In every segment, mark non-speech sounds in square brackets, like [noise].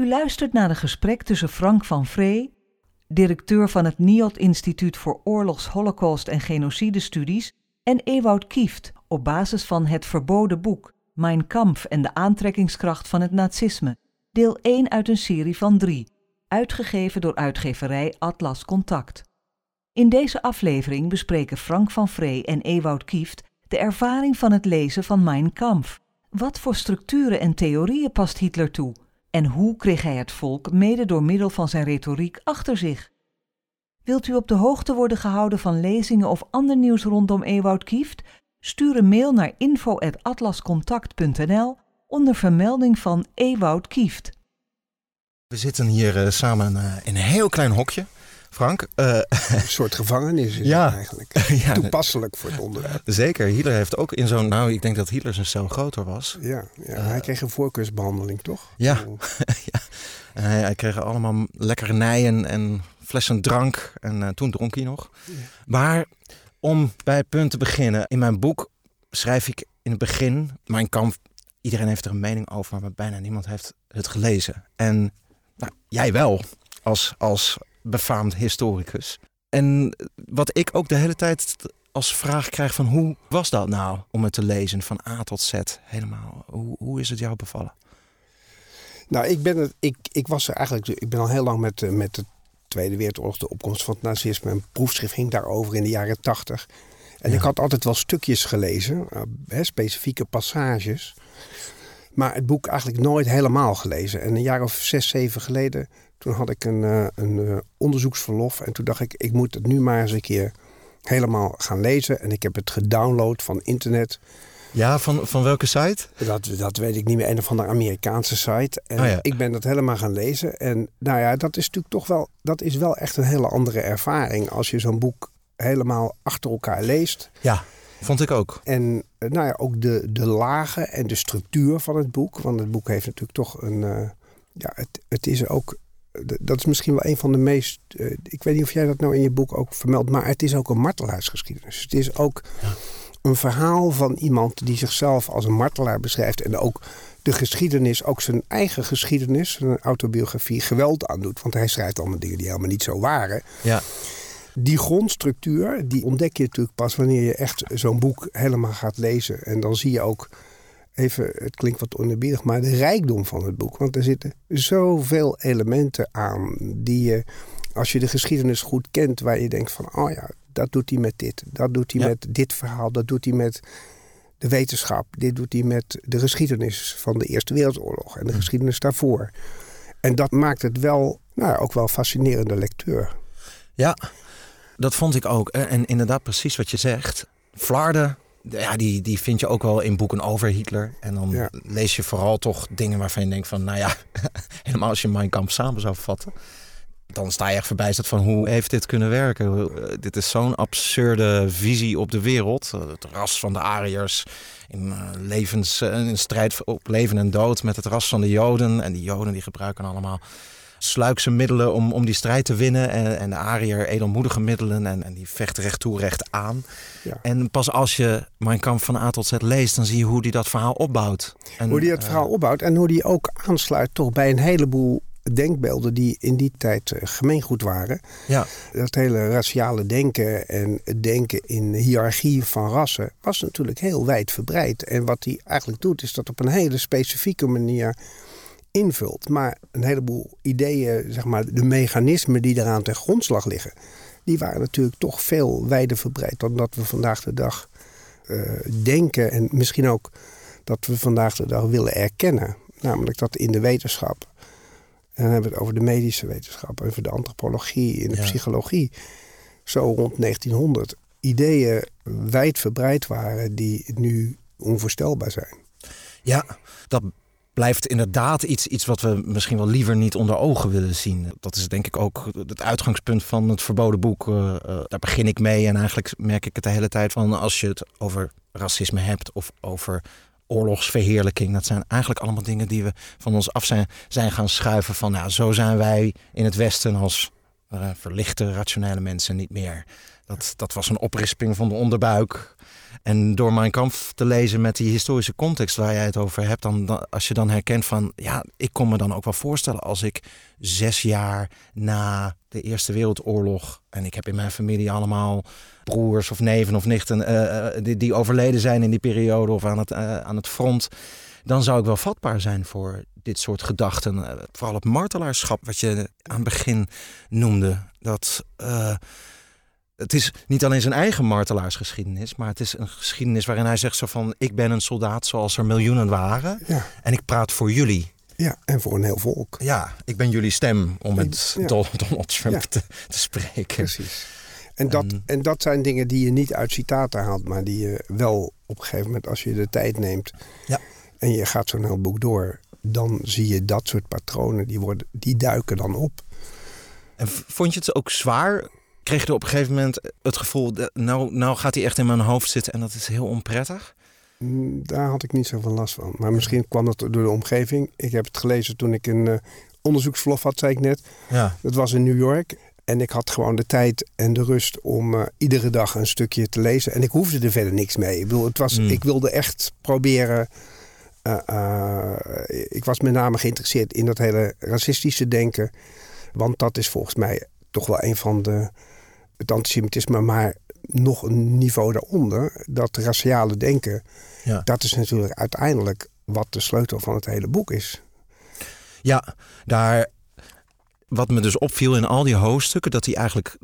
U luistert naar een gesprek tussen Frank van Vree, directeur van het NIOD Instituut voor Oorlogs, Holocaust en Genocidestudies, en Ewout Kieft op basis van het verboden boek Mein Kampf en de aantrekkingskracht van het nazisme, deel 1 uit een serie van drie, uitgegeven door uitgeverij Atlas Contact. In deze aflevering bespreken Frank van Vree en Ewout Kieft de ervaring van het lezen van Mein Kampf. Wat voor structuren en theorieën past Hitler toe? En hoe kreeg hij het volk mede door middel van zijn retoriek achter zich? Wilt u op de hoogte worden gehouden van lezingen of ander nieuws rondom Ewout Kieft? Stuur een mail naar info@atlascontact.nl onder vermelding van Ewout Kieft. We zitten hier uh, samen uh, in een heel klein hokje. Frank. Uh, een soort gevangenis is [laughs] ja. het eigenlijk. [laughs] ja, Toepasselijk voor het onderwerp. Zeker. Hitler heeft ook in zo'n... Nou, ik denk dat Hitler zijn cel groter was. Ja, ja hij kreeg een voorkeursbehandeling, toch? Ja. [laughs] ja. En hij, hij, kreeg allemaal lekkernijen en flessen drank. En toen dronk hij nog. Ja. Maar om bij het punt te beginnen. In mijn boek schrijf ik in het begin... Mijn kamp, iedereen heeft er een mening over... maar bijna niemand heeft het gelezen. En nou, jij wel, als, als befaamd historicus. En wat ik ook de hele tijd als vraag krijg van hoe was dat nou om het te lezen van A tot Z helemaal? Hoe, hoe is het jou bevallen? Nou, ik ben het, ik, ik was er eigenlijk, ik ben al heel lang met, eh, met de Tweede Wereldoorlog, de opkomst van het nazisme. Een proefschrift ging daarover in de jaren tachtig. En ik had altijd wel stukjes gelezen, uh, hè, specifieke passages. Maar het boek eigenlijk nooit helemaal gelezen. En een jaar of zes, zeven geleden toen had ik een, uh, een uh, onderzoeksverlof en toen dacht ik, ik moet het nu maar eens een keer helemaal gaan lezen. En ik heb het gedownload van internet. Ja, van, van welke site? Dat, dat weet ik niet meer. Een of andere Amerikaanse site. En oh ik ben dat helemaal gaan lezen. En nou ja, dat is natuurlijk toch wel, dat is wel echt een hele andere ervaring als je zo'n boek helemaal achter elkaar leest. Ja, vond ik ook. En eh, nou ja, ook de, de lagen en de structuur van het boek. Want het boek heeft natuurlijk toch een. Uh, ja, het, het is ook dat is misschien wel een van de meest. Uh, ik weet niet of jij dat nou in je boek ook vermeldt, maar het is ook een martelaarsgeschiedenis. Het is ook ja. een verhaal van iemand die zichzelf als een martelaar beschrijft en ook de geschiedenis, ook zijn eigen geschiedenis, zijn autobiografie, geweld aandoet. Want hij schrijft allemaal dingen die helemaal niet zo waren. Ja. Die grondstructuur, die ontdek je natuurlijk pas wanneer je echt zo'n boek helemaal gaat lezen. En dan zie je ook even, het klinkt wat onerbiedig, maar de rijkdom van het boek. Want er zitten zoveel elementen aan die je, als je de geschiedenis goed kent, waar je denkt van, oh ja, dat doet hij met dit, dat doet hij met dit verhaal, dat doet hij met de wetenschap, dit doet hij met de geschiedenis van de Eerste Wereldoorlog en de geschiedenis daarvoor. En dat maakt het wel, nou, ook wel fascinerende lectuur. Ja, dat vond ik ook. En inderdaad, precies wat je zegt. Vlaarden ja, die, die vind je ook wel in boeken over Hitler. En dan lees je vooral toch dingen waarvan je denkt van, nou ja, [laughs] helemaal als je Mein Kampf samen zou vatten. Dan sta je echt verbijsterd van hoe heeft dit kunnen werken? Eh, dit is zo'n absurde visie op de wereld. Eh, het ras van de Ariërs in, uh, levens, in strijd op leven en dood met het ras van de Joden. En die Joden die gebruiken allemaal sluikse middelen om, om die strijd te winnen. En, en de Ariër edelmoedige middelen en, en die vechten recht toe, recht aan. Ja. En pas als je Mein Kampf van A tot Z leest, dan zie je hoe die dat verhaal opbouwt. En, hoe die het verhaal uh, opbouwt en hoe die ook aansluit toch bij een heleboel denkbeelden die in die tijd uh, gemeengoed waren. Ja. Dat hele raciale denken en het denken in hiërarchie van rassen was natuurlijk heel wijd verbreid. En wat hij eigenlijk doet, is dat op een hele specifieke manier invult. Maar een heleboel ideeën, zeg maar, de mechanismen die eraan ten grondslag liggen, die waren natuurlijk toch veel wijder verbreid dan dat we vandaag de dag uh, denken. En misschien ook dat we vandaag de dag willen erkennen. Namelijk dat in de wetenschap, en dan hebben we het over de medische wetenschap, over de antropologie, in de ja. psychologie, zo rond 1900 ideeën wijd verbreid waren die nu onvoorstelbaar zijn. Ja, dat blijft inderdaad iets, iets wat we misschien wel liever niet onder ogen willen zien. Dat is denk ik ook het uitgangspunt van het verboden boek. Uh, uh, daar begin ik mee en eigenlijk merk ik het de hele tijd van als je het over racisme hebt of over oorlogsverheerlijking. Dat zijn eigenlijk allemaal dingen die we van ons af zijn, zijn gaan schuiven van nou, zo zijn wij in het Westen als uh, verlichte, rationele mensen niet meer. Dat, dat was een oprisping van de onderbuik. En door mijn kamp te lezen met die historische context waar jij het over hebt, dan, als je dan herkent van, ja, ik kon me dan ook wel voorstellen als ik zes jaar na de Eerste Wereldoorlog, en ik heb in mijn familie allemaal broers of neven of nichten uh, die, die, overleden zijn in die periode of aan het, uh, aan het front, dan zou ik wel vatbaar zijn voor dit soort gedachten. vooral het martelaarschap, wat je aan het begin noemde. Dat het is niet alleen zijn eigen martelaarsgeschiedenis, maar het is een geschiedenis waarin hij zegt zo van ik ben een soldaat zoals er miljoenen waren ja. en ik praat voor jullie. Ja, en voor een heel volk. Ja, ik ben jullie stem om met ja. Donald Trump te, te, spreken. Precies. En dat, en dat zijn dingen die je niet uit citaten haalt, maar die je wel op een gegeven moment, als je de tijd neemt ja. en je gaat zo'n heel boek door, dan zie je dat soort patronen, die, worden, die duiken dan op. En vond je het ook zwaar kreeg je op een gegeven moment het gevoel, dat, nou, nou gaat hij echt in mijn hoofd zitten en dat is heel onprettig? Mm, daar had ik niet zoveel last van. Maar misschien kwam dat door de omgeving. Ik heb het gelezen toen ik een uh, onderzoeksverlof had, zei ik net. Ja. Dat was in New York. En ik had gewoon de tijd en de rust om uh, iedere dag een stukje te lezen. En ik hoefde er verder niks mee. Ik, bedoel, het was, mm. ik wilde echt proberen. Uh, ik was met name geïnteresseerd in dat hele racistische denken. Want dat is volgens mij toch wel een van de het antisemitisme, maar nog een niveau daaronder, dat raciale denken, ja. dat is natuurlijk uiteindelijk wat de sleutel van het hele boek is. Ja, daar, wat me dus opviel in al die hoofdstukken, dat hij eigenlijk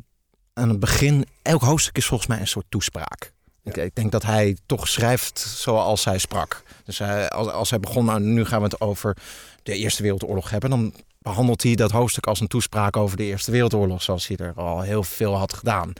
aan het begin, elk hoofdstuk is volgens mij een soort toespraak. Ik, denk dat hij toch schrijft zoals hij sprak. Dus hij, als, als hij begon, nou nu gaan we het over de Eerste Wereldoorlog hebben, dan behandelt hij dat hoofdstuk als een toespraak over de Eerste Wereldoorlog, zoals hij er al heel veel had gedaan.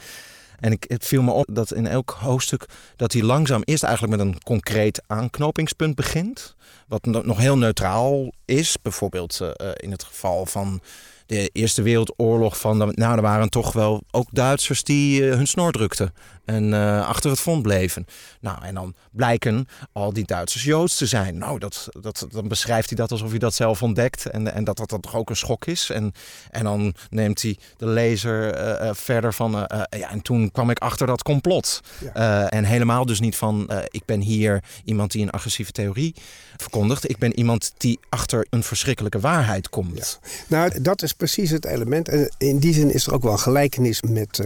En ik, het viel me op dat in elk hoofdstuk dat hij langzaam eerst eigenlijk met een concreet aanknopingspunt begint. Wat nog heel neutraal is. Bijvoorbeeld uh, in het geval van de Eerste Wereldoorlog. Van, nou, er waren toch wel ook Duitsers die uh, hun snor drukten en uh, achter het front bleven. Nou, en dan blijken al die Duitsers Joods te zijn. Nou, dat, dat, dan beschrijft hij dat alsof hij dat zelf ontdekt en, en dat dat, toch ook een schok is. En, en dan neemt hij de lezer uh, verder van, ja, en toen kwam ik achter dat complot. Ja. en helemaal dus niet van, ik ben hier iemand die een agressieve theorie verkondigt. Ik ben iemand die achter een verschrikkelijke waarheid komt. Ja. Nou, dat is precies het element. En in die zin is er ook wel een gelijkenis met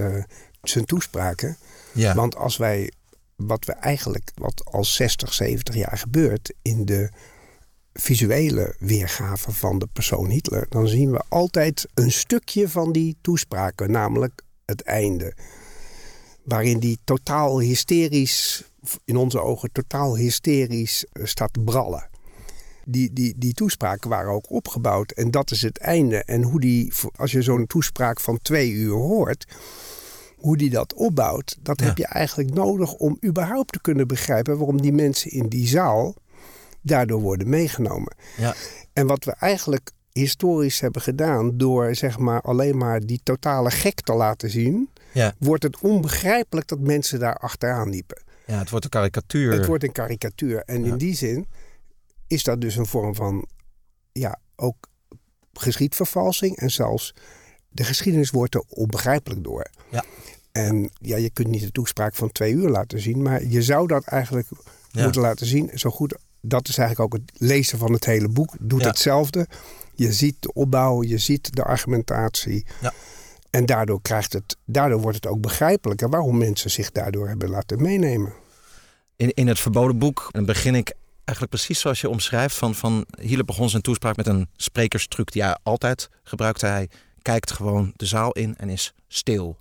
zijn toespraken. Ja. Want als wij, wat we eigenlijk, wat al 60, 70 jaar gebeurt in de visuele weergave van de persoon Hitler, dan zien we altijd een stukje van die toespraken, namelijk het einde. Waarin die totaal hysterisch, in onze ogen totaal hysterisch eh, staat te brallen. Die, die, die toespraken waren ook opgebouwd en dat is het einde. En hoe die, als je zo'n toespraak van twee uur hoort, hoe die dat opbouwt, dat heb je eigenlijk nodig om überhaupt te kunnen begrijpen waarom die mensen in die zaal daardoor worden meegenomen. Ja. En wat we eigenlijk historisch hebben gedaan door zeg maar alleen maar die totale gek te laten zien, ja. wordt het onbegrijpelijk dat mensen daar achteraan liepen. Ja, het wordt een karikatuur. Het wordt een karikatuur. En in die zin is dat dus een vorm van, ja, ook geschiedvervalsing en zelfs de geschiedenis wordt er onbegrijpelijk door. Ja. En ja, je kunt niet de toespraak van twee uur laten zien, maar je zou dat eigenlijk moeten laten zien. Zo goed, dat is eigenlijk ook het lezen van het hele boek. Doet hetzelfde. Je ziet de opbouw, je ziet de argumentatie. Ja. En daardoor, krijgt het, daardoor wordt het ook begrijpelijker waarom mensen zich daardoor hebben laten meenemen. In, in het verboden boek begin ik eigenlijk precies zoals je omschrijft. Van, van Hiele begon zijn toespraak met een sprekerstruc die hij altijd gebruikte. Hij kijkt gewoon de zaal in en is stil.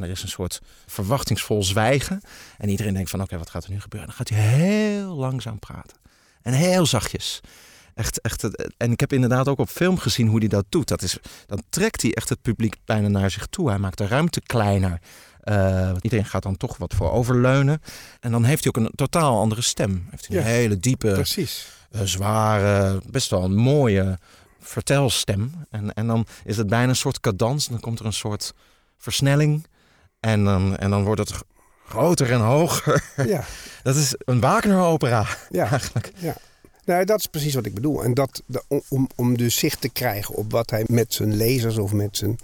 En er is een soort verwachtingsvol zwijgen. En iedereen denkt van oké, wat gaat er nu gebeuren? En dan gaat hij heel langzaam praten. En heel zachtjes. Echt, echt, en ik heb inderdaad ook op film gezien hoe hij dat doet. Dat is, dan trekt hij echt het publiek bijna naar zich toe. Hij maakt de ruimte kleiner. Uh, iedereen gaat dan toch wat voor overleunen. En dan heeft hij ook een totaal andere stem. Heeft hij een hele diepe, precies. Uh, zware, best wel een mooie vertelstem. En, en dan is het bijna een soort cadans. Dan komt er een soort versnelling. En dan, en dan wordt het groter en hoger. Ja. [laughs] Dat is een Wagner-opera ja. [laughs] eigenlijk. Ja. Nou, dat is precies wat ik bedoel. En dat, om, om dus zicht te krijgen op wat hij met zijn lezers of met zijn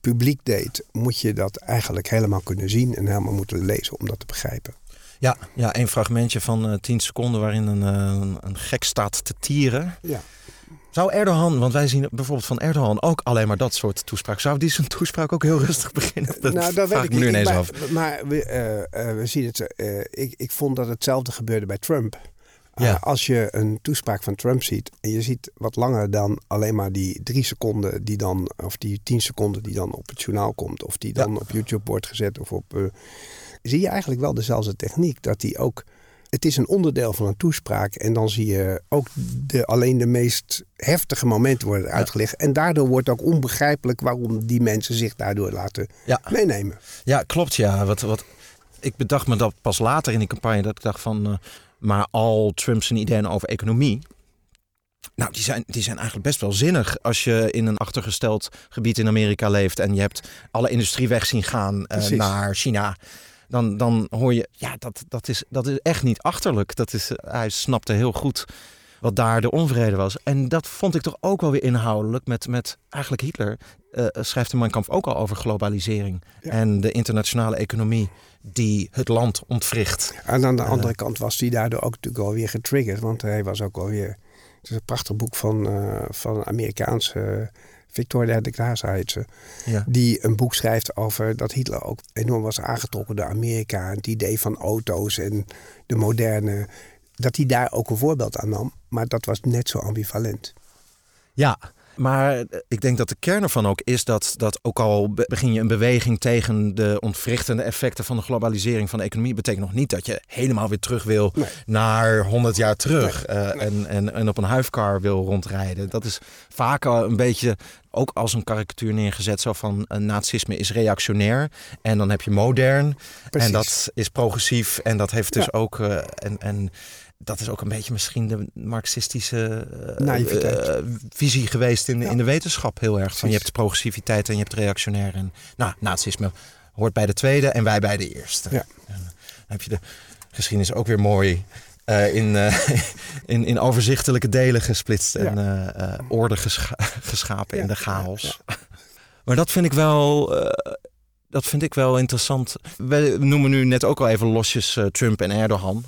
publiek deed, moet je dat eigenlijk helemaal kunnen zien en helemaal moeten lezen om dat te begrijpen. Ja, ja een fragmentje van uh, 10 seconden waarin een, uh, een gek staat te tieren. Ja. Zou Erdogan, want wij zien bijvoorbeeld van Erdogan ook alleen maar dat soort toespraak. Zou die zijn toespraak ook heel rustig [laughs] beginnen? Dat nou, dat vraag weet ik nu niet. ineens maar, af. Maar we, eh, eh, we zien het. eh, ik, ik vond dat hetzelfde gebeurde bij Trump. Ja. als je een toespraak van Trump ziet en je ziet wat langer dan alleen maar die drie seconden die dan, of die tien seconden die dan op het journaal komt, of die dan Ja. op YouTube wordt gezet, of op. zie je eigenlijk wel dezelfde techniek. Dat die ook. Het is een onderdeel van een toespraak. En dan zie je ook de, alleen de meest heftige momenten worden uitgelegd. En daardoor wordt ook onbegrijpelijk waarom die mensen zich daardoor laten Ja. meenemen. Ja, klopt. Ja. Wat, wat, ik bedacht me dat pas later in die campagne. Dat ik dacht van, eh, maar al Trump's ideeën over economie. Nou, die zijn, die zijn eigenlijk best wel zinnig. Als je in een achtergesteld gebied in Amerika leeft. en je hebt alle industrie weg zien gaan eh, naar China. Dan, dan hoor je, ja, dat, dat, is, dat is echt niet achterlijk. Dat is, eh, hij snapte heel goed wat daar de onvrede was. En dat vond ik toch ook wel weer inhoudelijk met, met eigenlijk Hitler. eh, schrijft in Mein Kampf ook al over globalisering. Ja. En de internationale economie die het land ontwricht. En aan de andere kant was hij daardoor ook natuurlijk wel weer getriggerd. Want hij was ook wel weer... Het is een prachtig boek van, eh, van een Amerikaanse... Victoria de ze. Ja. Die een boek schrijft over dat Hitler ook enorm was aangetrokken door Amerika. En het idee van auto's en de moderne... Dat hij daar ook een voorbeeld aan nam. Maar dat was net zo ambivalent. Ja, maar eh, ik denk dat de kern ervan ook is dat, dat ook al be- begin je een beweging tegen de ontwrichtende effecten van de globalisering van de economie, betekent nog niet dat je helemaal weer terug wil Nee. naar 100 jaar terug eh, En, en, en op een huifkar wil rondrijden. Dat is vaak al een beetje ook als een karikatuur neergezet, zo van eh, nazisme is reactionair en dan heb je modern Precies. en dat is progressief en dat heeft dus Ja. ook en, en dat is ook een beetje misschien de marxistische eh, eh, visie geweest in, Ja. in de wetenschap heel erg. Van je hebt progressiviteit en je hebt reactionair. En nou, nazisme hoort bij de tweede en wij bij de eerste. Ja. En, dan heb je de geschiedenis ook weer mooi eh, in, eh, [laughs] in, in overzichtelijke delen gesplitst en eh, eh, orde gescha- [laughs] geschapen in de chaos. [laughs] Maar dat vind ik wel. eh, dat vind ik wel interessant. We noemen nu net ook al even losjes eh, Trump en Erdogan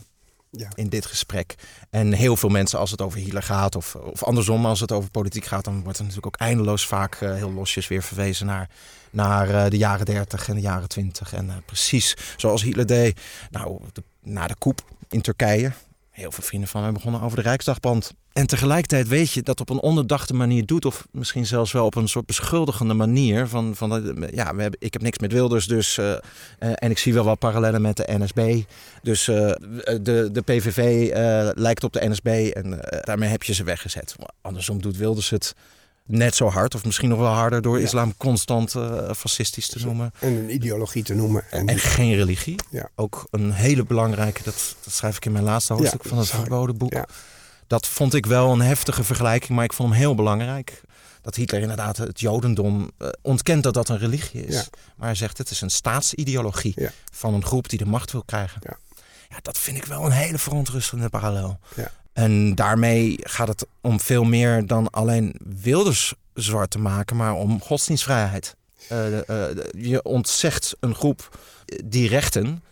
Ja. in dit gesprek. En heel veel mensen, als het over Hitler gaat, of, of andersom, als het over politiek gaat, dan wordt er natuurlijk ook eindeloos vaak eh, heel losjes weer verwezen naar, naar eh, de jaren 30 en de jaren 20. En eh, precies zoals Hitler deed, nou, na de coup in Turkije. Heel veel vrienden van mij begonnen over de Rijksdagband. En tegelijkertijd weet je dat op een onderdachte manier doet, of misschien zelfs wel op een soort beschuldigende manier. Van, van ja, we hebben, ik heb niks met Wilders, dus. eh, eh, en ik zie wel wat parallellen met de NSB. Dus eh, de, de PVV lijkt op de NSB en daarmee heb je ze weggezet. Andersom doet Wilders het net zo hard, of misschien nog wel harder, door Ja. islam constant fascistisch te noemen. En een ideologie te noemen. En, En geen religie. Ja. Ook een hele belangrijke, dat, dat schrijf ik in mijn laatste hoofdstuk Ja, van het verboden boek. Dat vond ik wel een heftige vergelijking, maar ik vond hem heel belangrijk. Dat Hitler inderdaad het Jodendom eh, ontkent dat dat een religie is. Ja. Maar hij zegt het is een staatsideologie Ja. van een groep die de macht wil krijgen. Ja. Ja, dat vind ik wel een hele verontrustende parallel. Ja. En daarmee gaat het om veel meer dan alleen Wilders zwart te maken, maar om godsdienstvrijheid. Eh, eh, je ontzegt een groep die rechten,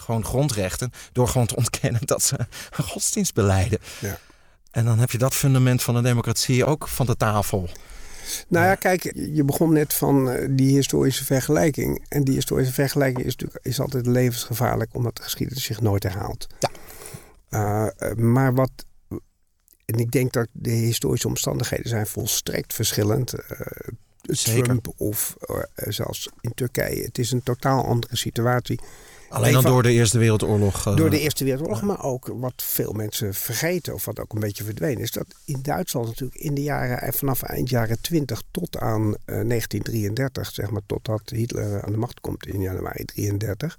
gewoon grondrechten, door gewoon te ontkennen dat ze godsdienst beleiden. Ja. En dan heb je dat fundament van de democratie ook van de tafel. Nou ja, kijk, je begon net van eh, die historische vergelijking. En die historische vergelijking is natuurlijk is altijd levensgevaarlijk, omdat de geschiedenis zich nooit herhaalt. Ja. Eh, eh, maar wat. En ik denk dat de historische omstandigheden zijn volstrekt verschillend. Eh, Zeker. Trump of eh, zelfs in Turkije. Het is een totaal andere situatie. Alleen al Even- door de Eerste Wereldoorlog. eh, Door de Eerste Wereldoorlog, maar ook wat veel mensen vergeten, of wat ook een beetje verdwenen is, dat in Duitsland natuurlijk in de jaren, eh, vanaf eind jaren 20 tot aan eh, 1933, zeg maar, totdat Hitler aan de macht komt in januari 33,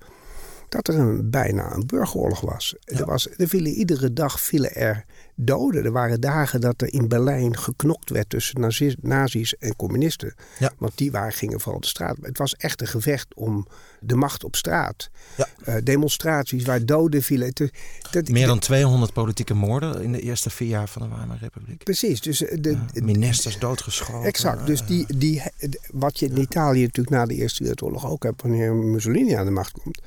dat er een, bijna een burgeroorlog was. Ja. Er was. Er vielen iedere dag vielen er doden. Er waren dagen dat er in Berlijn geknokt werd tussen nazi's en communisten. Ja. Want die waren, gingen vooral de straat. Het was echt een gevecht om de macht op straat. Ja. Uh, demonstraties waar doden vielen. Dat, Meer dan 200 politieke moorden in de eerste vier jaar van de Weimar Republiek. Precies. Dus eh, de, ja, ministers doodgeschoten. Exact. Dus die, die, wat je in Italië natuurlijk na de Eerste Wereldoorlog ook hebt... wanneer Mussolini aan de macht komt...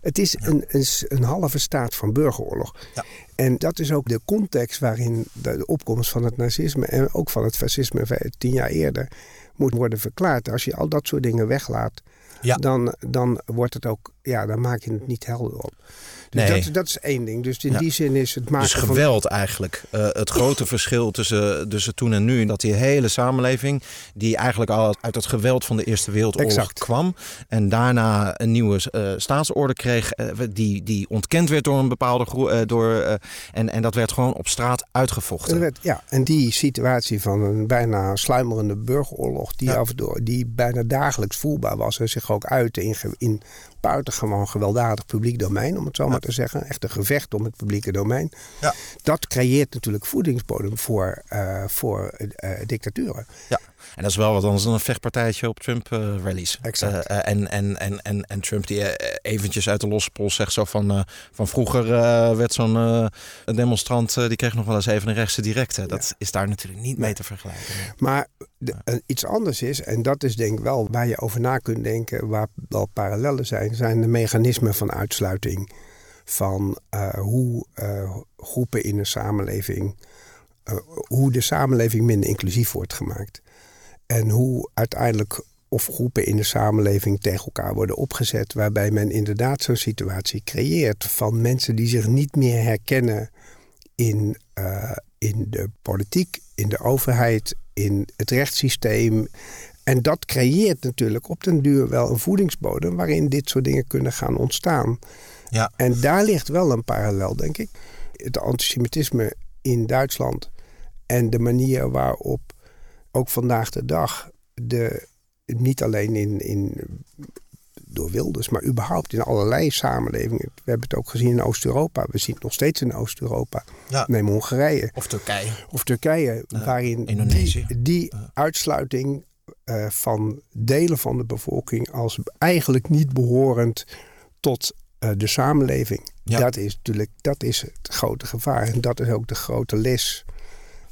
Het is een, een, een, halve staat van burgeroorlog. Ja. En dat is ook de context waarin de, opkomst van het nazisme en ook van het fascisme tien jaar eerder moet worden verklaard. Als je al dat soort dingen weglaat, dan, dan wordt het ook, ja, dan maak je het niet helder op. Dus nee. dat, dat, is één ding. Dus in die zin is het maken Dus geweld eigenlijk. Uh, het grote [laughs] verschil tussen, tussen toen en nu. Dat die hele samenleving, die eigenlijk al uit het geweld van de Eerste Wereldoorlog exact. kwam. En daarna een nieuwe uh, staatsorde kreeg. Uh, die, die ontkend werd door een bepaalde groep. door, en, en dat werd gewoon op straat uitgevochten. Werd, ja, en die situatie van een bijna sluimerende burgeroorlog. Die, af en toe, die bijna dagelijks voelbaar was. En zich ook uitte in, in buitengewoon gewelddadig publiek domein, om het zo maar te zeggen. Echt een gevecht om het publieke domein. Ja. Dat creëert natuurlijk voedingsbodem voor, uh, voor uh, dictaturen. En dat is wel wat anders dan een vechtpartijtje op Trump-rallies. Uh, exact. en, en, en, en, en Trump die eventjes uit de losse pols zegt zo van... van vroeger werd zo'n demonstrant... die kreeg nog wel eens even een rechtse directe. Dat is daar natuurlijk niet mee te vergelijken. Maar de, iets anders is, en dat is denk ik wel waar je over na kunt denken... waar wel parallellen zijn, zijn de mechanismen van uitsluiting... van hoe groepen in een samenleving... hoe de samenleving minder inclusief wordt gemaakt. En hoe uiteindelijk of groepen in de samenleving tegen elkaar worden opgezet, waarbij men inderdaad zo'n situatie creëert van mensen die zich niet meer herkennen in, uh, in de politiek, in de overheid, in het rechtssysteem. En dat creëert natuurlijk op den duur wel een voedingsbodem waarin dit soort dingen kunnen gaan ontstaan. Ja. En daar ligt wel een parallel, denk ik. Het antisemitisme in Duitsland en de manier waarop ook vandaag de dag de, niet alleen in, in, door Wilders, maar überhaupt in allerlei samenlevingen. We hebben het ook gezien in Oost-Europa. We zien het nog steeds in Oost-Europa. Ja. Neem Hongarije. Of Turkije. Of Turkije, waarin Indonesië. die, die uitsluiting uh, van delen van de bevolking als eigenlijk niet behorend tot uh, de samenleving. Dat is natuurlijk dat is het grote gevaar. En dat is ook de grote les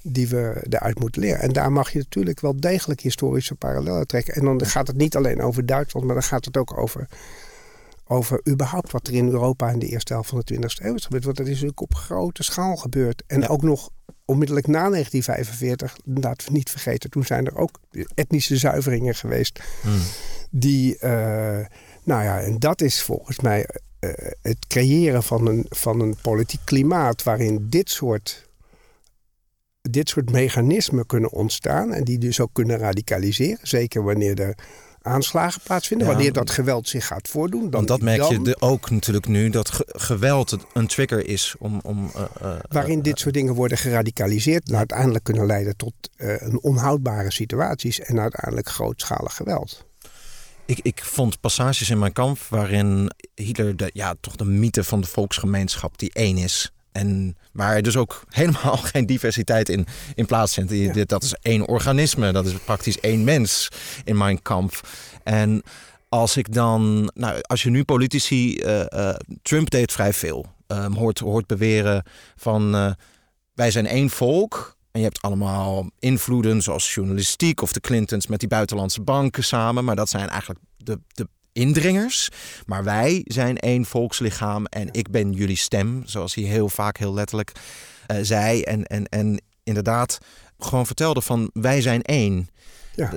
die we eruit moeten leren. En daar mag je natuurlijk wel degelijk historische parallellen trekken. En dan gaat het niet alleen over Duitsland, maar dan gaat het ook over, over überhaupt wat er in Europa in de eerste helft van de 20e eeuw is gebeurd. Want dat is natuurlijk op grote schaal gebeurd. En ook nog onmiddellijk na 1945, laten we niet vergeten, toen zijn er ook etnische zuiveringen geweest. Hmm. Die, uh, nou ja, en dat is volgens mij uh, het creëren van een, van een politiek klimaat waarin dit soort dit soort mechanismen kunnen ontstaan en die dus ook kunnen radicaliseren. Zeker wanneer er aanslagen plaatsvinden, wanneer dat geweld zich gaat voordoen. Dan Want dat merk je ook natuurlijk nu, dat geweld een trigger is om... om uh, uh, waarin dit soort dingen worden geradicaliseerd uiteindelijk kunnen leiden tot een onhoudbare situaties en uiteindelijk grootschalig geweld. Ik, ik vond passages in mijn kamp waarin Hitler de, ja, toch de mythe van de volksgemeenschap die één is en waar dus ook helemaal [laughs] geen diversiteit in, in plaatsvindt. Ja. Dat is één organisme, dat is praktisch één mens in mijn kamp. En als ik dan, nou, als je nu politici, uh, uh, Trump deed vrij veel, um, hoort, hoort beweren van uh, wij zijn één volk. En je hebt allemaal invloeden zoals journalistiek of de Clintons met die buitenlandse banken samen. Maar dat zijn eigenlijk de, de indringers. Maar wij zijn één volkslichaam en ik ben jullie stem, zoals hij heel vaak heel letterlijk uh, zei. En, en, en inderdaad gewoon vertelde van wij zijn één. Ja.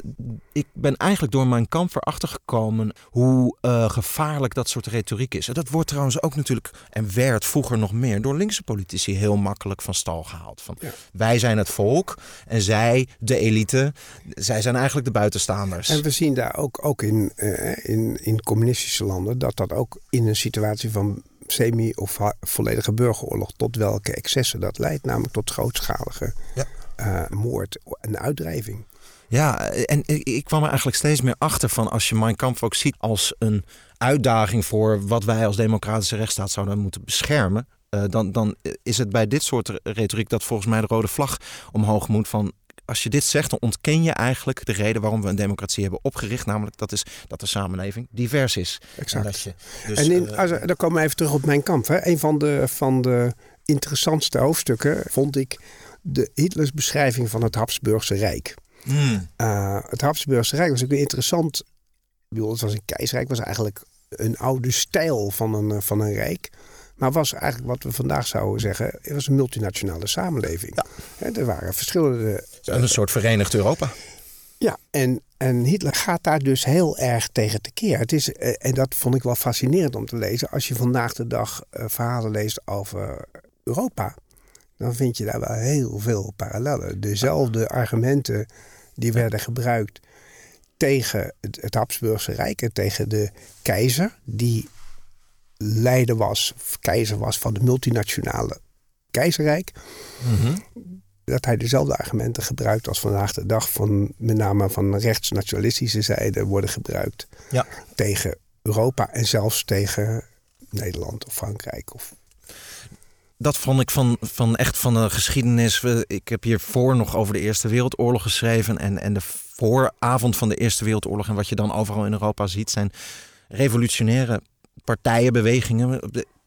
Ik ben eigenlijk door mijn kamp erachter gekomen hoe uh, gevaarlijk dat soort retoriek is. En dat wordt trouwens ook natuurlijk, en werd vroeger nog meer, door linkse politici heel makkelijk van stal gehaald. Van, Wij zijn het volk en zij, de elite, zij zijn eigenlijk de buitenstaanders. En we zien daar ook, ook in, uh, in, in communistische landen dat dat ook in een situatie van semi- of volledige burgeroorlog tot welke excessen dat leidt. Namelijk tot grootschalige ja. uh, moord en uitdrijving. Ja, en ik kwam er eigenlijk steeds meer achter van als je Mein Kampf ook ziet als een uitdaging voor wat wij als democratische rechtsstaat zouden moeten beschermen. dan, dan is het bij dit soort retoriek dat volgens mij de rode vlag omhoog moet van als je dit zegt, dan ontken je eigenlijk de reden waarom we een democratie hebben opgericht. Namelijk dat is dat de samenleving divers is. Exact. En, je, dus, en in, als, dan komen we even terug op mijn kamp. Hè. Een van de, van de interessantste hoofdstukken vond ik de Hitlers beschrijving van het Habsburgse Rijk. Hmm. Uh, het Habsburgse Rijk was ook interessant. Ik bedoel, het was een keizerrijk, was eigenlijk een oude stijl van een, eh, van een rijk. Maar was eigenlijk wat we vandaag zouden zeggen, het was een multinationale samenleving. Ja. er waren verschillende... Een soort verenigd Europa. Ja, en, en Hitler gaat daar dus heel erg tegen tekeer. Het is, eh, en dat vond ik wel fascinerend om te lezen. Als je vandaag de dag verhalen leest over Europa dan vind je daar wel heel veel parallellen. Dezelfde argumenten die werden gebruikt tegen het, het Habsburgse Rijk en tegen de keizer, die leider was, keizer was van de multinationale keizerrijk. Mhm. Dat hij dezelfde argumenten gebruikt als vandaag de dag van met name van rechtsnationalistische zijde worden gebruikt ja. tegen Europa en zelfs tegen Nederland of Frankrijk of dat vond ik van, van echt van de geschiedenis. Ik heb hiervoor nog over de Eerste Wereldoorlog geschreven. En, en de vooravond van de Eerste Wereldoorlog. En wat je dan overal in Europa ziet, zijn revolutionaire partijen, bewegingen.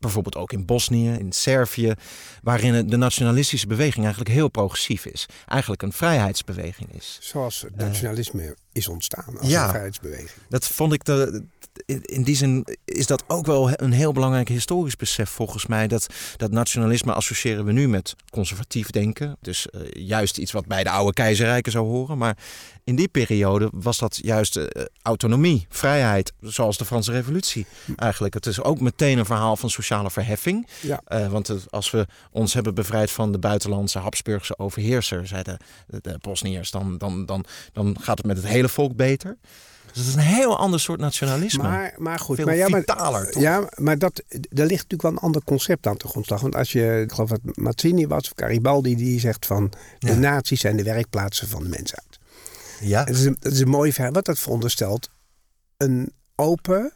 Bijvoorbeeld ook in Bosnië, in Servië. Waarin de nationalistische beweging eigenlijk heel progressief is. Eigenlijk een vrijheidsbeweging is. Zoals het nationalisme is ontstaan als een vrijheidsbeweging. Dat vond ik de, in die zin is dat ook wel een heel belangrijk historisch besef volgens mij. Dat, dat nationalisme associëren we nu met conservatief denken. Dus uh, juist iets wat bij de oude keizerrijken zou horen. Maar in die periode was dat juist uh, autonomie, vrijheid. Zoals de Franse revolutie eigenlijk. Het is ook meteen een verhaal van sociale verheffing. Ja. Uh, want het, als we ons hebben bevrijd van de buitenlandse Habsburgse overheerser, zeiden de, de Bosniërs, dan, dan, dan, dan gaat het met het hele volk beter. Dus het is een heel ander soort nationalisme. Maar, maar goed, Veel maar ja, vitaler, toch? Ja, maar dat, daar ligt natuurlijk wel een ander concept aan de grondslag. Want als je, ik geloof dat Mazzini was of Garibaldi, die zegt van de naties zijn de werkplaatsen van de mensheid. Ja. Dat is een, dat is een mooi verhaal. Wat dat veronderstelt, een open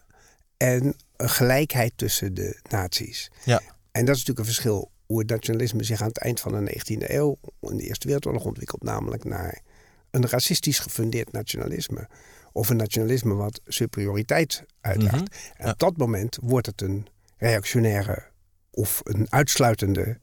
en een gelijkheid tussen de naties. Ja. En dat is natuurlijk een verschil hoe het nationalisme zich aan het eind van de 19e eeuw, in de Eerste Wereldoorlog ontwikkelt, namelijk naar een racistisch gefundeerd nationalisme of een nationalisme wat superioriteit uitdraagt. Mhm. En op dat moment wordt het een reactionaire of een uitsluitende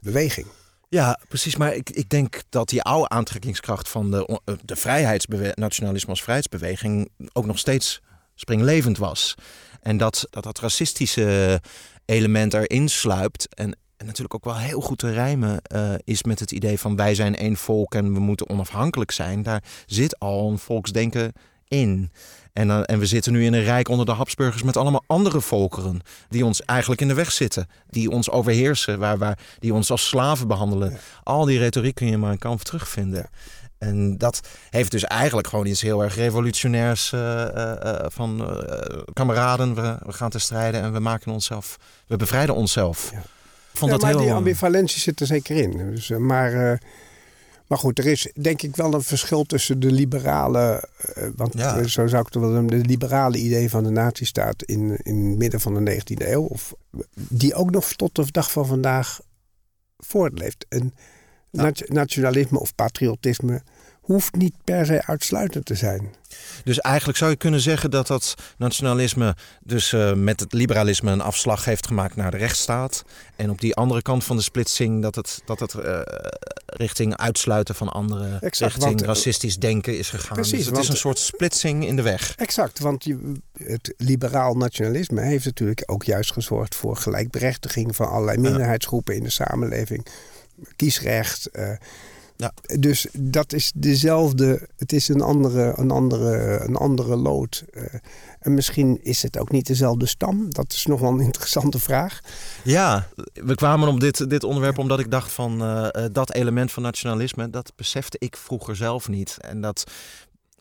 beweging. Ja, precies. Maar ik, ik denk dat die oude aantrekkingskracht van de, eh, de vrijheidsnationalisme als vrijheidsbeweging ook nog steeds springlevend was. En dat dat, dat racistische element erin sluipt. En, en natuurlijk ook wel heel goed te rijmen uh, is met het idee van wij zijn één volk en we moeten onafhankelijk zijn. Daar zit al een volksdenken in. En, uh, en we zitten nu in een rijk onder de Habsburgers met allemaal andere volkeren. Die ons eigenlijk in de weg zitten. Die ons overheersen. Waar, waar, die ons als slaven behandelen. Al die retoriek kun je maar in kamp terugvinden. En dat heeft dus eigenlijk gewoon iets heel erg revolutionairs uh, uh, van kameraden. We, we, gaan te strijden en we maken onszelf, we bevrijden onszelf. Ja. Vond ja, dat maar heel... die ambivalentie zit er zeker in. Dus, maar maar goed, er is denk ik wel een verschil tussen de liberale, uh, want zo zou ik het wel noemen, de liberale idee van de nazistaat in, in het midden van de 19e eeuw, of, die ook nog tot de dag van vandaag voortleeft. Een nationalisme of patriotisme hoeft niet per se uitsluitend te zijn. Dus eigenlijk zou je kunnen zeggen dat dat nationalisme dus uh, met het liberalisme een afslag heeft gemaakt naar de rechtsstaat. En op die andere kant van de splitsing dat het, dat het uh, richting uitsluiten van anderen, exact, richting want, racistisch denken is gegaan. Precies, dus het is een soort splitsing in de weg. Exact, want je, het liberaal nationalisme heeft natuurlijk ook juist gezorgd voor gelijkberechtiging van allerlei minderheidsgroepen in de samenleving. Kiesrecht. Uh, ja. Dus dat is dezelfde, het is een andere, een andere, een andere lood. Uh, en misschien is het ook niet dezelfde stam. Dat is nog wel een [laughs] interessante vraag. Ja, we kwamen op dit, dit onderwerp omdat ik dacht van uh, dat element van nationalisme, dat besefte ik vroeger zelf niet. En dat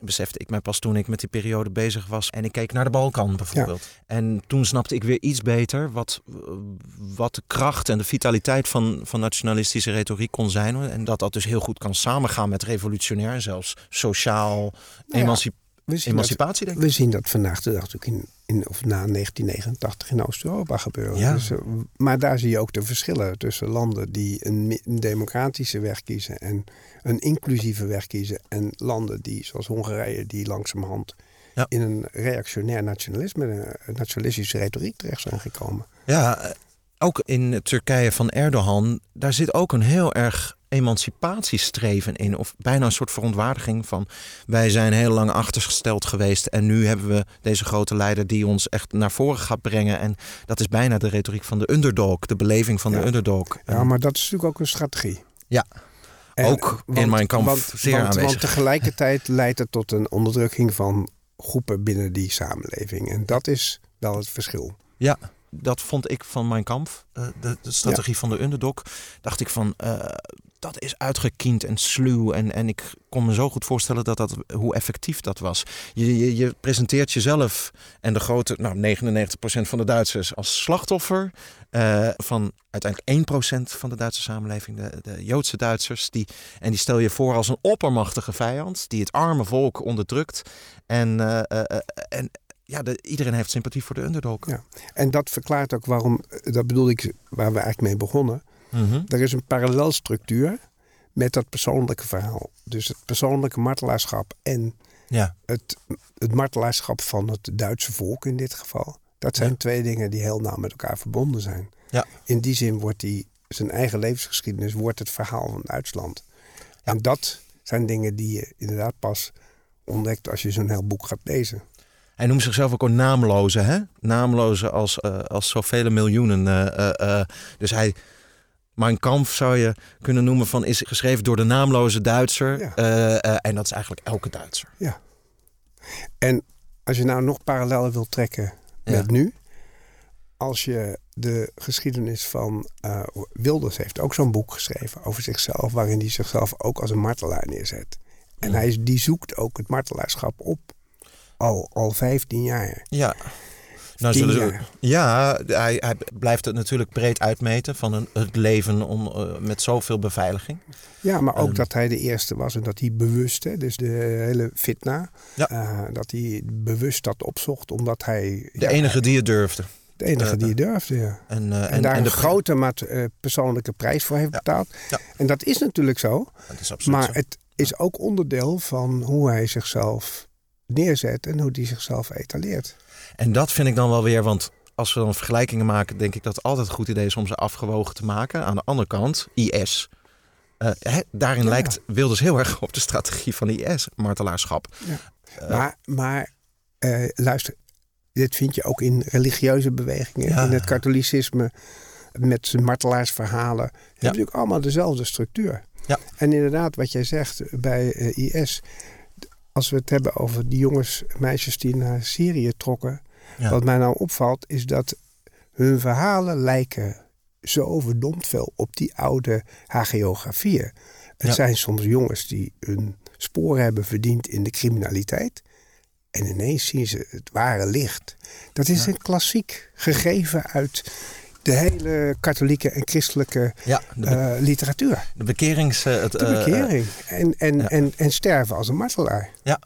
besefte ik mij pas toen ik met die periode bezig was. En ik keek naar de Balkan bijvoorbeeld. En toen snapte ik weer iets beter wat, wat de kracht en de vitaliteit van, van nationalistische retoriek kon zijn. En dat dat dus heel goed kan samengaan met revolutionair, zelfs sociaal, we zien emancipatie, dat, denk ik. We zien dat vandaag de dag natuurlijk in, in, of na 1989 in Oost-Europa gebeuren. Ja. Dus, uh, maar daar zie je ook de verschillen tussen landen die een, een, democratische weg kiezen en een inclusieve weg kiezen. En landen die, zoals Hongarije, die langzamerhand ja. in een reactionair nationalisme, een nationalistische retoriek terecht zijn gekomen. Ja, ook in Turkije van Erdogan, daar zit ook een heel erg emancipatiestreven in. Of bijna een soort verontwaardiging van wij zijn heel lang achtergesteld geweest. En nu hebben we deze grote leider die ons echt naar voren gaat brengen. En dat is bijna de retoriek van de underdog, de beleving van ja. de underdog. Ja, maar dat is natuurlijk ook een strategie. Ja. En, ook want, in mijn kamp want, zeer want, aanwezig. Want tegelijkertijd [laughs] leidt het tot een onderdrukking van groepen binnen die samenleving. En dat is wel het verschil. Ja, dat vond ik van mijn kamp, uh, de, de, strategie ja. van de underdog. Dacht ik van, uh, dat is uitgekiend en sluw. En, en ik kon me zo goed voorstellen dat dat, hoe effectief dat was. Je, je, je presenteert jezelf en de grote, nou 99% van de Duitsers als slachtoffer. Uh, van uiteindelijk 1% van de Duitse samenleving, de, de Joodse Duitsers. Die, en die stel je voor als een oppermachtige vijand die het arme volk onderdrukt. En, en ja, de, iedereen heeft sympathie voor de underdog. Ja. En dat verklaart ook waarom, dat bedoel ik, waar we eigenlijk mee begonnen. Mm -hmm. Er is een parallelstructuur met dat persoonlijke verhaal. Dus het persoonlijke martelaarschap en ja. het, het martelaarschap van het Duitse volk in dit geval. Dat zijn Ja. twee dingen die heel nauw met elkaar verbonden zijn. Ja. In die zin wordt die, zijn eigen levensgeschiedenis wordt het verhaal van Duitsland. En dat zijn dingen die je inderdaad pas ontdekt als je zo'n heel boek gaat lezen. Hij noemt zichzelf ook een naamloze, hè? Naamloze als, uh, als zoveel miljoenen. Uh, uh, dus hij, Mein Kampf zou je kunnen noemen van is geschreven door de naamloze Duitser. Ja. en dat is eigenlijk elke Duitser. Ja. En als je nou nog parallellen wilt trekken met Ja. nu. Als je de geschiedenis van eh, Wilders heeft ook zo'n boek geschreven over zichzelf. Waarin hij zichzelf ook als een martelaar neerzet. En Ja. hij, die zoekt ook het martelaarschap op. Al, al 15 jaar. Ja. Nou, zullen ja, hij, hij blijft het natuurlijk breed uitmeten van een, het leven om, eh, met zoveel beveiliging. Ja, maar ook dat hij de eerste was en dat hij bewust, hè, dus de hele fitna, Ja. eh, dat hij bewust dat opzocht omdat hij De ja, enige die het durfde. de enige eh, die het durfde. Ja. En, En, daar de een grote maat, persoonlijke prijs voor heeft Ja. betaald. Ja. En dat is natuurlijk zo, Dat is absoluut maar zo. het is ook onderdeel van hoe hij zichzelf neerzet en hoe hij zichzelf etaleert. En dat vind ik dan wel weer, want als we dan vergelijkingen maken, denk ik dat het altijd een goed idee is om ze afgewogen te maken. Aan de andere kant, IS. Eh, daarin Ja. lijkt Wilders heel erg op de strategie van IS, martelaarschap. Eh, maar maar eh, luister, dit vind je ook in religieuze bewegingen, Ja. in het katholicisme, met zijn martelaarsverhalen. Die hebben natuurlijk allemaal dezelfde structuur. Ja. En inderdaad, wat jij zegt bij IS, als we het hebben over die jongens en meisjes die naar Syrië trokken, Ja. wat mij nou opvalt, is dat hun verhalen lijken zo verdomd veel op die oude hagiografieën. Het Ja. zijn soms jongens die hun sporen hebben verdiend in de criminaliteit. En ineens zien ze het ware licht. Dat is Ja. een klassiek gegeven uit de hele katholieke en christelijke ja, de, be- eh, literatuur. de bekerings... eh, het, De eh, bekering. en, en, en, en sterven als een martelaar. Ja,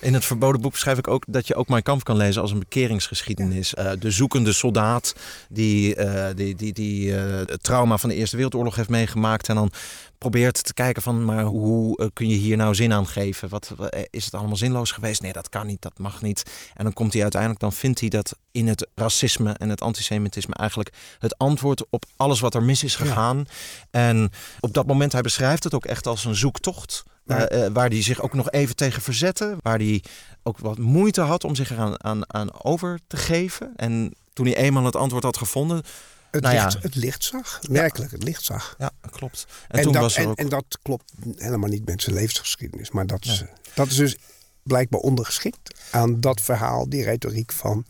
in het verboden boek beschrijf ik ook dat je ook Mijn Kamp kan lezen als een bekeringsgeschiedenis. Eh, de zoekende soldaat die, eh, die, die, die eh, het trauma van de Eerste Wereldoorlog heeft meegemaakt. En dan probeert te kijken van, maar hoe kun je hier nou zin aan geven? Wat, is het allemaal zinloos geweest? Nee, dat kan niet, dat mag niet. En dan komt hij uiteindelijk, dan vindt hij dat in het racisme en het antisemitisme eigenlijk het antwoord op alles wat er mis is Ja. gegaan. En op dat moment, hij beschrijft het ook echt als een zoektocht. Eh, eh, waar hij zich ook nog even tegen verzette. Waar hij ook wat moeite had om zich eraan aan, aan over te geven. En toen hij eenmaal het antwoord had gevonden. Het, Nou ja. licht, het licht zag. Werkelijk, het licht zag. Ja, klopt. En, En, toen dat, was er en, ook. en dat klopt helemaal niet met zijn levensgeschiedenis. Maar dat is, Nee. dat is dus blijkbaar ondergeschikt aan dat verhaal, die retoriek van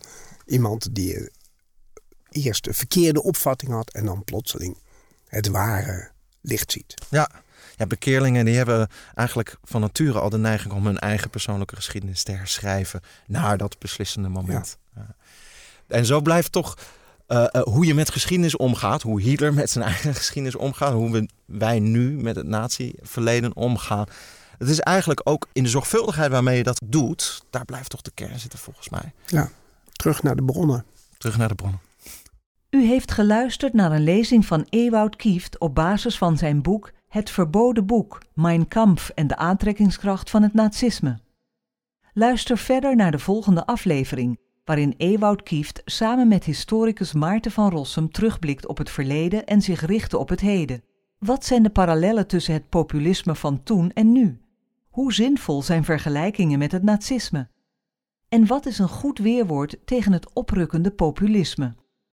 iemand die eh, eerst een verkeerde opvatting had en dan plotseling het ware licht ziet. Ja. ja, bekeerlingen die hebben eigenlijk van nature al de neiging om hun eigen persoonlijke geschiedenis te herschrijven. naar dat beslissende moment. Ja. En zo blijft toch. eh, eh, hoe je met geschiedenis omgaat, hoe Hitler met zijn eigen geschiedenis omgaat, hoe we, wij nu met het nazi-verleden omgaan, Het is eigenlijk ook in de zorgvuldigheid waarmee je dat doet, daar blijft toch de kern zitten volgens mij. Ja, terug naar de bronnen. Terug naar de bronnen. U heeft geluisterd naar een lezing van Ewout Kieft op basis van zijn boek Het Verboden Boek, Mein Kampf en de aantrekkingskracht van het nazisme. Luister verder naar de volgende aflevering, waarin Ewout Kieft samen met historicus Maarten van Rossum terugblikt op het verleden en zich richt op het heden. Wat zijn de parallellen tussen het populisme van toen en nu? Hoe zinvol zijn vergelijkingen met het nazisme? En wat is een goed weerwoord tegen het oprukkende populisme?